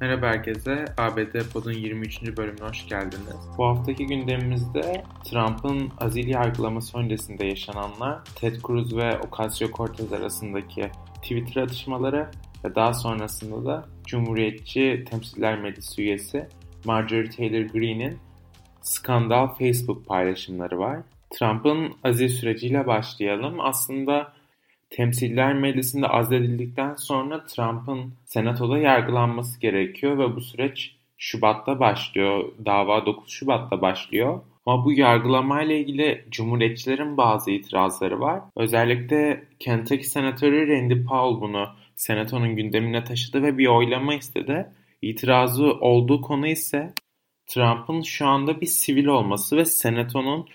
Merhaba herkese. ABD Pod'un 23. bölümüne hoş geldiniz. Bu haftaki gündemimizde Trump'ın azil yargılaması öncesinde yaşananlar, Ted Cruz ve Ocasio-Cortez arasındaki Twitter atışmaları ve daha sonrasında da Cumhuriyetçi Temsiller Meclisi üyesi Marjorie Taylor Greene'in skandal Facebook paylaşımları var. Trump'ın azil süreciyle başlayalım. Aslında Temsiller Meclisi'nde azledildikten sonra Trump'ın Senato'da yargılanması gerekiyor ve bu süreç Şubat'ta başlıyor. Dava 9 Şubat'ta başlıyor. Ama bu yargılamayla ilgili Cumhuriyetçilerin bazı itirazları var. Özellikle Kentucky Senatörü Randy Paul bunu Senato'nun gündemine taşıdı ve bir oylama istedi. İtirazı olduğu konu ise Trump'ın şu anda bir sivil olması ve Senato'nun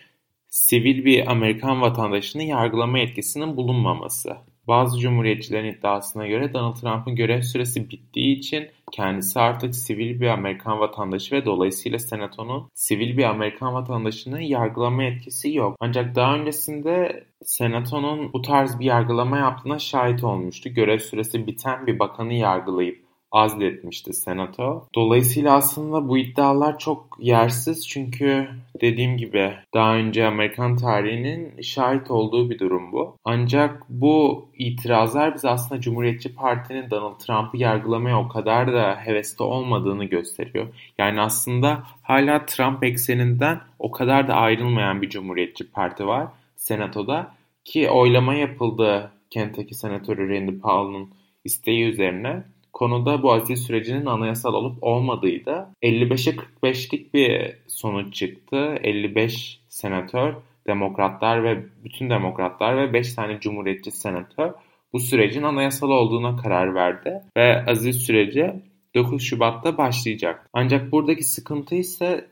sivil bir Amerikan vatandaşını yargılama yetkisinin bulunmaması. Bazı cumhuriyetçilerin iddiasına göre Donald Trump'ın görev süresi bittiği için kendisi artık sivil bir Amerikan vatandaşı ve dolayısıyla Senato'nun sivil bir Amerikan vatandaşını yargılama yetkisi yok. Ancak daha öncesinde Senato'nun bu tarz bir yargılama yaptığına şahit olmuştu. Görev süresi biten bir bakanı yargılayıp azletmişti Senato. Dolayısıyla aslında bu iddialar çok yersiz çünkü dediğim gibi daha önce Amerikan tarihinin şahit olduğu bir durum bu. Ancak bu itirazlar bize aslında Cumhuriyetçi Parti'nin Donald Trump'ı yargılamaya o kadar da hevesli olmadığını gösteriyor. Yani aslında hala Trump ekseninden o kadar da ayrılmayan bir Cumhuriyetçi Parti var Senato'da ki oylama yapıldı Kentucky Senatörü Randy Paul'un isteği üzerine konuda bu azil sürecinin anayasal olup olmadığıydı. 55'e 45'lik bir sonuç çıktı. 55 senatör, demokratlar ve bütün demokratlar ve 5 tane cumhuriyetçi senatör bu sürecin anayasal olduğuna karar verdi ve azil süreci 9 Şubat'ta başlayacak. Ancak buradaki sıkıntı ise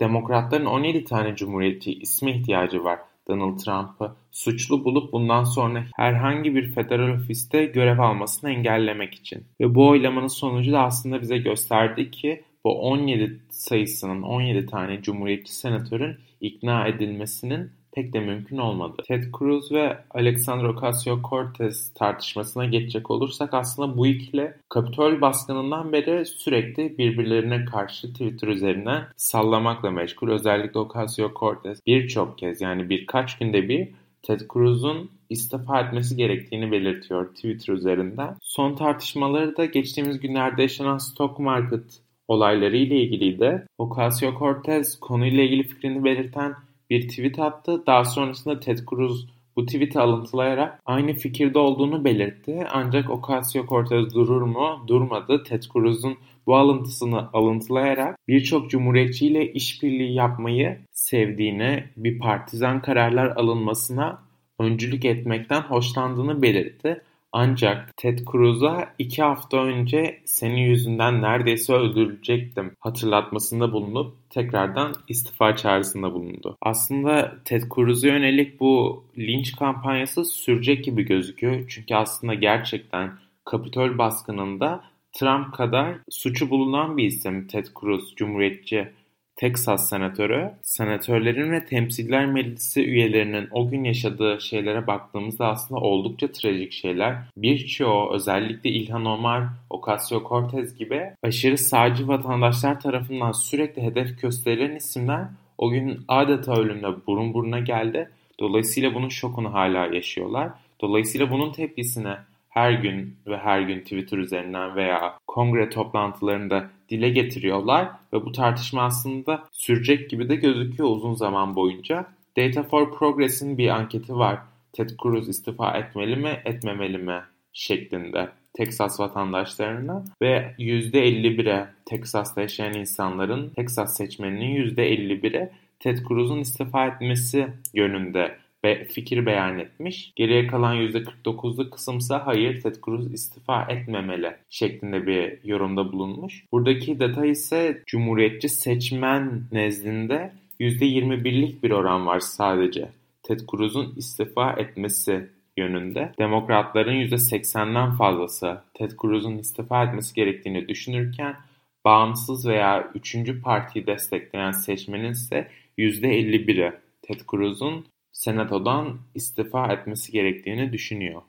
demokratların 17 tane cumhuriyetçi isme ihtiyacı var. Donald Trump'ı suçlu bulup bundan sonra herhangi bir federal ofiste görev almasını engellemek için. Ve bu oylamanın sonucu da aslında bize gösterdi ki bu 17 sayısının 17 tane cumhuriyetçi senatörün ikna edilmesinin pek de mümkün olmadı. Ted Cruz ve Alexandra Ocasio-Cortez tartışmasına geçecek olursak aslında bu ikili Kapitol baskınından beri sürekli birbirlerine karşı Twitter üzerinden sallamakla meşgul. Özellikle Ocasio-Cortez birçok kez yani birkaç günde bir Ted Cruz'un istifa etmesi gerektiğini belirtiyor Twitter üzerinden. Son tartışmaları da geçtiğimiz günlerde yaşanan stock market olayları ile ilgiliydi. Ocasio-Cortez konuyla ilgili fikrini belirten bir tweet attı. Daha sonrasında Ted Cruz bu tweet'i alıntılayarak aynı fikirde olduğunu belirtti. Ancak Ocasio-Cortez durur mu? Durmadı. Ted Cruz'un bu alıntısını alıntılayarak birçok cumhuriyetçiyle işbirliği yapmayı sevdiğini, bir partizan kararlar alınmasına öncülük etmekten hoşlandığını belirtti. Ancak Ted Cruz'a iki hafta önce senin yüzünden neredeyse öldürülecektim hatırlatmasında bulunup tekrardan istifa çağrısında bulundu. Aslında Ted Cruz'a yönelik bu linç kampanyası sürecek gibi gözüküyor. Çünkü aslında gerçekten Kapitol baskınında Trump kadar suçu bulunan bir isim Ted Cruz, Cumhuriyetçi Teksas senatörü, senatörlerin ve temsiller meclisi üyelerinin o gün yaşadığı şeylere baktığımızda aslında oldukça trajik şeyler. Birçoğu özellikle İlhan Omar, Ocasio-Cortez gibi aşırı sağcı vatandaşlar tarafından sürekli hedef gösterilen isimler o gün adeta ölümle burun buruna geldi. Dolayısıyla bunun şokunu hala yaşıyorlar. Dolayısıyla bunun tepkisine her gün ve her gün Twitter üzerinden veya kongre toplantılarında dile getiriyorlar ve bu tartışma aslında sürecek gibi de gözüküyor uzun zaman boyunca. Data for Progress'in bir anketi var. Ted Cruz istifa etmeli mi, etmemeli mi şeklinde Texas vatandaşlarına ve %51'e Texas'ta yaşayan insanların, Texas seçmeninin %51'e Ted Cruz'un istifa etmesi yönünde fikir beyan etmiş. Geriye kalan %49'luk kısımsa hayır Ted Cruz istifa etmemeli şeklinde bir yorumda bulunmuş. Buradaki detay ise Cumhuriyetçi seçmen nezdinde %21'lik bir oran var sadece. Ted Cruz'un istifa etmesi yönünde. Demokratların %80'den fazlası Ted Cruz'un istifa etmesi gerektiğini düşünürken bağımsız veya üçüncü partiyi destekleyen seçmenin ise %51'i Ted Cruz'un Senato'dan istifa etmesi gerektiğini düşünüyor.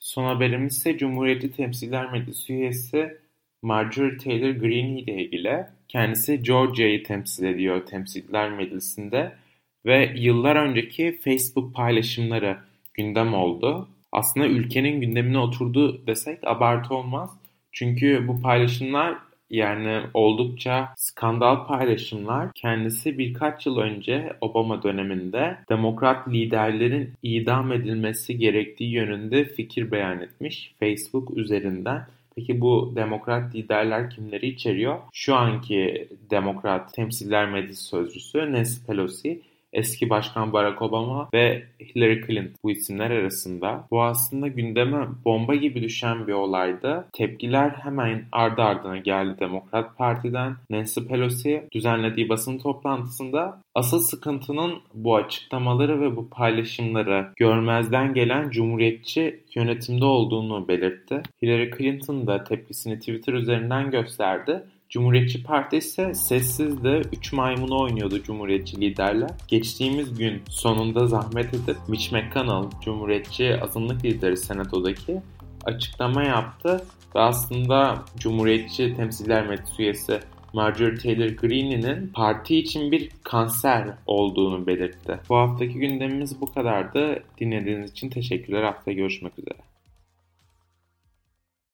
Son haberimiz ise Cumhuriyetçi Temsiller Meclisi üyesi Marjorie Taylor Greene ile ilgili. Kendisi Georgia'yı temsil ediyor Temsilciler Meclisi'nde ve yıllar önceki Facebook paylaşımları gündem oldu. Aslında ülkenin gündemine oturdu desek abartı olmaz. Çünkü bu paylaşımlar yani oldukça skandal paylaşımlar. Kendisi birkaç yıl önce Obama döneminde demokrat liderlerin idam edilmesi gerektiği yönünde fikir beyan etmiş Facebook üzerinden. Peki bu demokrat liderler kimleri içeriyor? Şu anki demokrat temsiller meclis sözcüsü Nancy Pelosi eski başkan Barack Obama ve Hillary Clinton bu isimler arasında. Bu aslında gündeme bomba gibi düşen bir olaydı. Tepkiler hemen ardı ardına geldi Demokrat Parti'den. Nancy Pelosi düzenlediği basın toplantısında asıl sıkıntının bu açıklamaları ve bu paylaşımları görmezden gelen cumhuriyetçi yönetimde olduğunu belirtti. Hillary Clinton da tepkisini Twitter üzerinden gösterdi Cumhuriyetçi Parti ise sessizdi. Üç maymunu oynuyordu Cumhuriyetçi liderler. Geçtiğimiz gün sonunda zahmet edip Mitch McConnell, Cumhuriyetçi azınlık lideri Senato'daki açıklama yaptı ve aslında Cumhuriyetçi Temsiller Meclis üyesi Marjorie Taylor Greene'nin parti için bir kanser olduğunu belirtti. Bu haftaki gündemimiz bu kadardı. Dinlediğiniz için teşekkürler. Hafta görüşmek üzere.